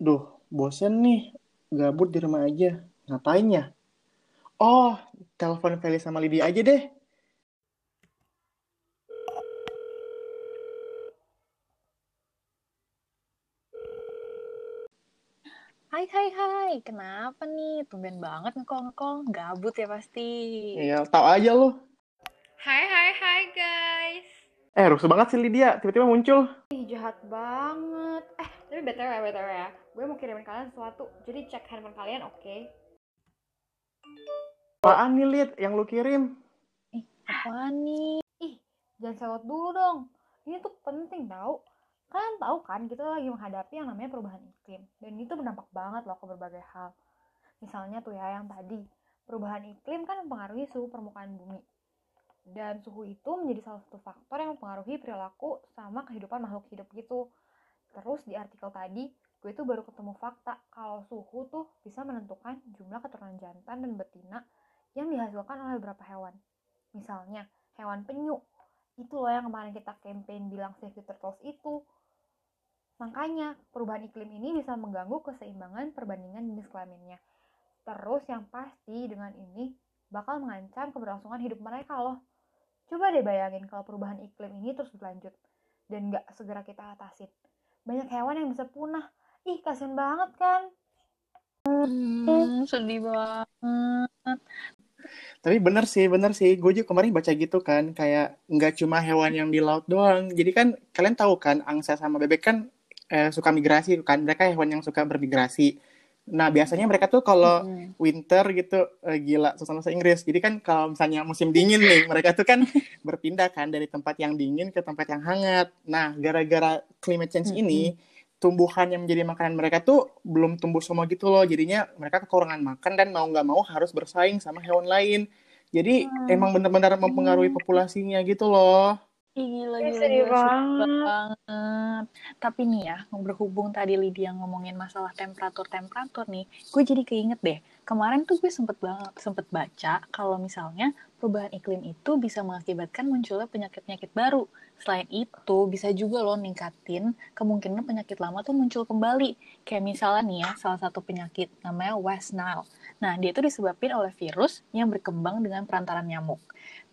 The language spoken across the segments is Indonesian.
Duh, bosen nih. Gabut di rumah aja. Ngapain ya? Oh, telepon Feli sama Lydia aja deh. Hai hai hai, kenapa nih? Tumben banget ngekol-ngekol, gabut ya pasti. Iya, tau aja lu. Hai hai hai guys. Eh, rusuh banget sih Lydia. Tiba-tiba muncul. Ih jahat banget. Eh tapi btw btw ya. Gue mau kirimin kalian sesuatu. Jadi cek handphone kalian oke? Apaan nih, Lid? Yang lu kirim? Ih, apaan nih? Ih jangan sewot dulu dong. Ini tuh penting tau. Kalian tahu kan kita lagi menghadapi yang namanya perubahan iklim. Dan itu berdampak banget loh ke berbagai hal. Misalnya tuh ya yang tadi. Perubahan iklim kan mempengaruhi suhu permukaan bumi. Dan suhu itu menjadi salah satu faktor yang mempengaruhi perilaku sama kehidupan makhluk hidup gitu. Terus di artikel tadi, gue tuh baru ketemu fakta kalau suhu tuh bisa menentukan jumlah keturunan jantan dan betina yang dihasilkan oleh beberapa hewan. Misalnya, hewan penyu. Itu loh yang kemarin kita campaign bilang save turtles itu. Makanya, perubahan iklim ini bisa mengganggu keseimbangan perbandingan jenis kelaminnya. Terus yang pasti dengan ini bakal mengancam keberlangsungan hidup mereka loh. Coba deh bayangin kalau perubahan iklim ini terus berlanjut dan nggak segera kita atasin. Banyak hewan yang bisa punah. Ih, kasihan banget kan? Hmm, sedih banget. Tapi bener sih, bener sih. Gue juga kemarin baca gitu kan. Kayak nggak cuma hewan yang di laut doang. Jadi kan kalian tahu kan, angsa sama bebek kan eh, suka migrasi kan. Mereka hewan yang suka bermigrasi. Nah, biasanya mereka tuh kalau Hmm. winter gitu eh, gila susah bahasa Inggris. Jadi kan kalau misalnya musim dingin nih, mereka tuh kan berpindah kan dari tempat yang dingin ke tempat yang hangat. Nah, gara-gara climate change ini, tumbuhan yang menjadi makanan mereka tuh belum tumbuh semua gitu loh. Jadinya mereka kekurangan makan dan mau nggak mau harus bersaing sama hewan lain. Jadi Hmm. emang benar-benar mempengaruhi populasinya gitu loh. Ih, gila, Ih, gila, sedih gila, sedih banget. banget. Tapi nih ya, berhubung tadi Lydia ngomongin masalah temperatur-temperatur nih, gue jadi keinget deh. Kemarin tuh gue sempet banget, sempet baca kalau misalnya perubahan iklim itu bisa mengakibatkan munculnya penyakit-penyakit baru. Selain itu, bisa juga loh ningkatin kemungkinan penyakit lama tuh muncul kembali. Kayak misalnya nih ya, salah satu penyakit namanya West Nile. Nah, dia itu disebabkan oleh virus yang berkembang dengan perantaran nyamuk.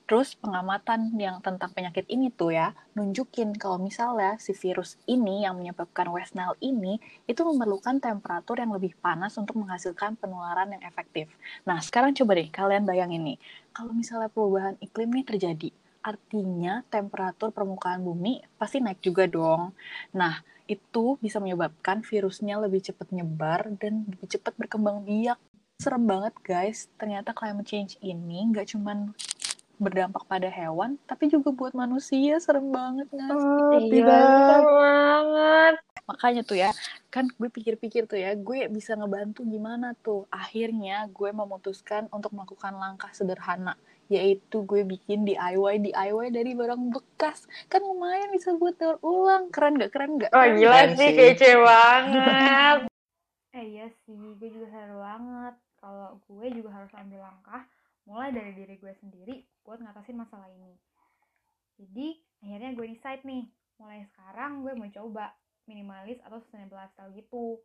Terus pengamatan yang tentang penyakit ini tuh ya, nunjukin kalau misalnya si virus ini yang menyebabkan West Nile ini, itu memerlukan temperatur yang lebih panas untuk menghasilkan penularan yang efektif. Nah, sekarang coba deh kalian bayangin nih, kalau misalnya perubahan iklim nih terjadi, artinya temperatur permukaan bumi pasti naik juga dong. Nah, itu bisa menyebabkan virusnya lebih cepat nyebar dan lebih cepat berkembang biak. Serem banget guys, ternyata climate change ini nggak cuman berdampak pada hewan, tapi juga buat manusia serem banget nggak sih? Oh, Iya, tidak. banget. Makanya tuh ya, kan gue pikir-pikir tuh ya, gue bisa ngebantu gimana tuh. Akhirnya gue memutuskan untuk melakukan langkah sederhana, yaitu gue bikin DIY DIY dari barang bekas. Kan lumayan bisa buat daur ulang. Keren gak? Keren gak? Wah Keren gila sih, sih. kece banget. eh iya sih, gue juga sadar banget kalau gue juga harus ambil langkah mulai dari diri gue sendiri buat ngatasin masalah ini. Jadi akhirnya gue decide nih, mulai sekarang gue mau coba minimalis atau sustainable lifestyle gitu.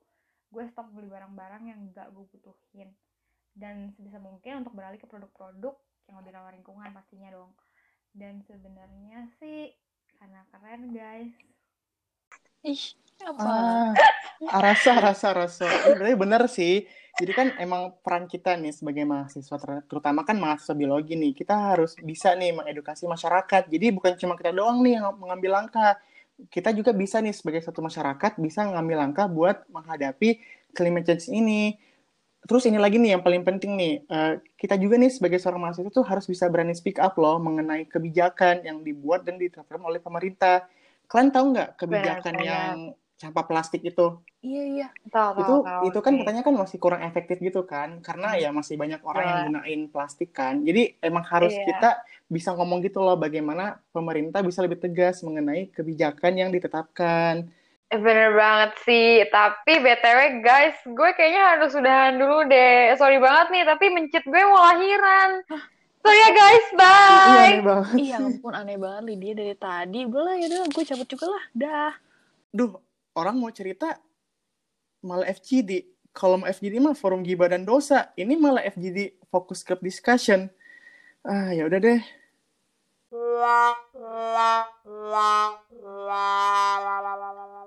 Gue stok beli barang-barang yang gak gue butuhin. Dan sebisa mungkin untuk beralih ke produk-produk yang lebih ramah lingkungan pastinya dong. Dan sebenarnya sih karena keren guys. Ih, apa? Ah, rasa, rasa, rasa. Ini bener sih. Jadi kan emang peran kita nih sebagai mahasiswa, ter- terutama kan mahasiswa biologi nih, kita harus bisa nih mengedukasi masyarakat. Jadi bukan cuma kita doang nih yang mengambil langkah. Kita juga bisa nih sebagai satu masyarakat bisa mengambil langkah buat menghadapi climate change ini. Terus ini lagi nih yang paling penting nih, eh, kita juga nih sebagai seorang mahasiswa tuh harus bisa berani speak up loh mengenai kebijakan yang dibuat dan diterapkan oleh pemerintah. Kalian tahu nggak kebijakan Benar, yang sampah plastik itu? Iya, iya. Tahu, itu tahu, tahu itu kan sih. katanya kan masih kurang efektif gitu kan karena ya masih banyak orang yang Iya. gunain plastik kan jadi emang harus Iya. kita bisa ngomong gitu loh bagaimana pemerintah bisa lebih tegas mengenai kebijakan yang ditetapkan Eh, Bener banget sih, tapi BTW guys, gue kayaknya harus udahan dulu deh. Sorry banget nih, tapi mencit gue mau lahiran. So ya yeah, guys, bye. Iya aneh banget. Iya ampun aneh banget Lydia dari tadi. Gue lah ya udah, gue cabut juga lah. Dah. Duh, orang mau cerita malah FGD. Kalau mau FGD mah forum gibah dan dosa. Ini malah FGD fokus ke discussion. Ah, ya udah deh. La la la la la la la la la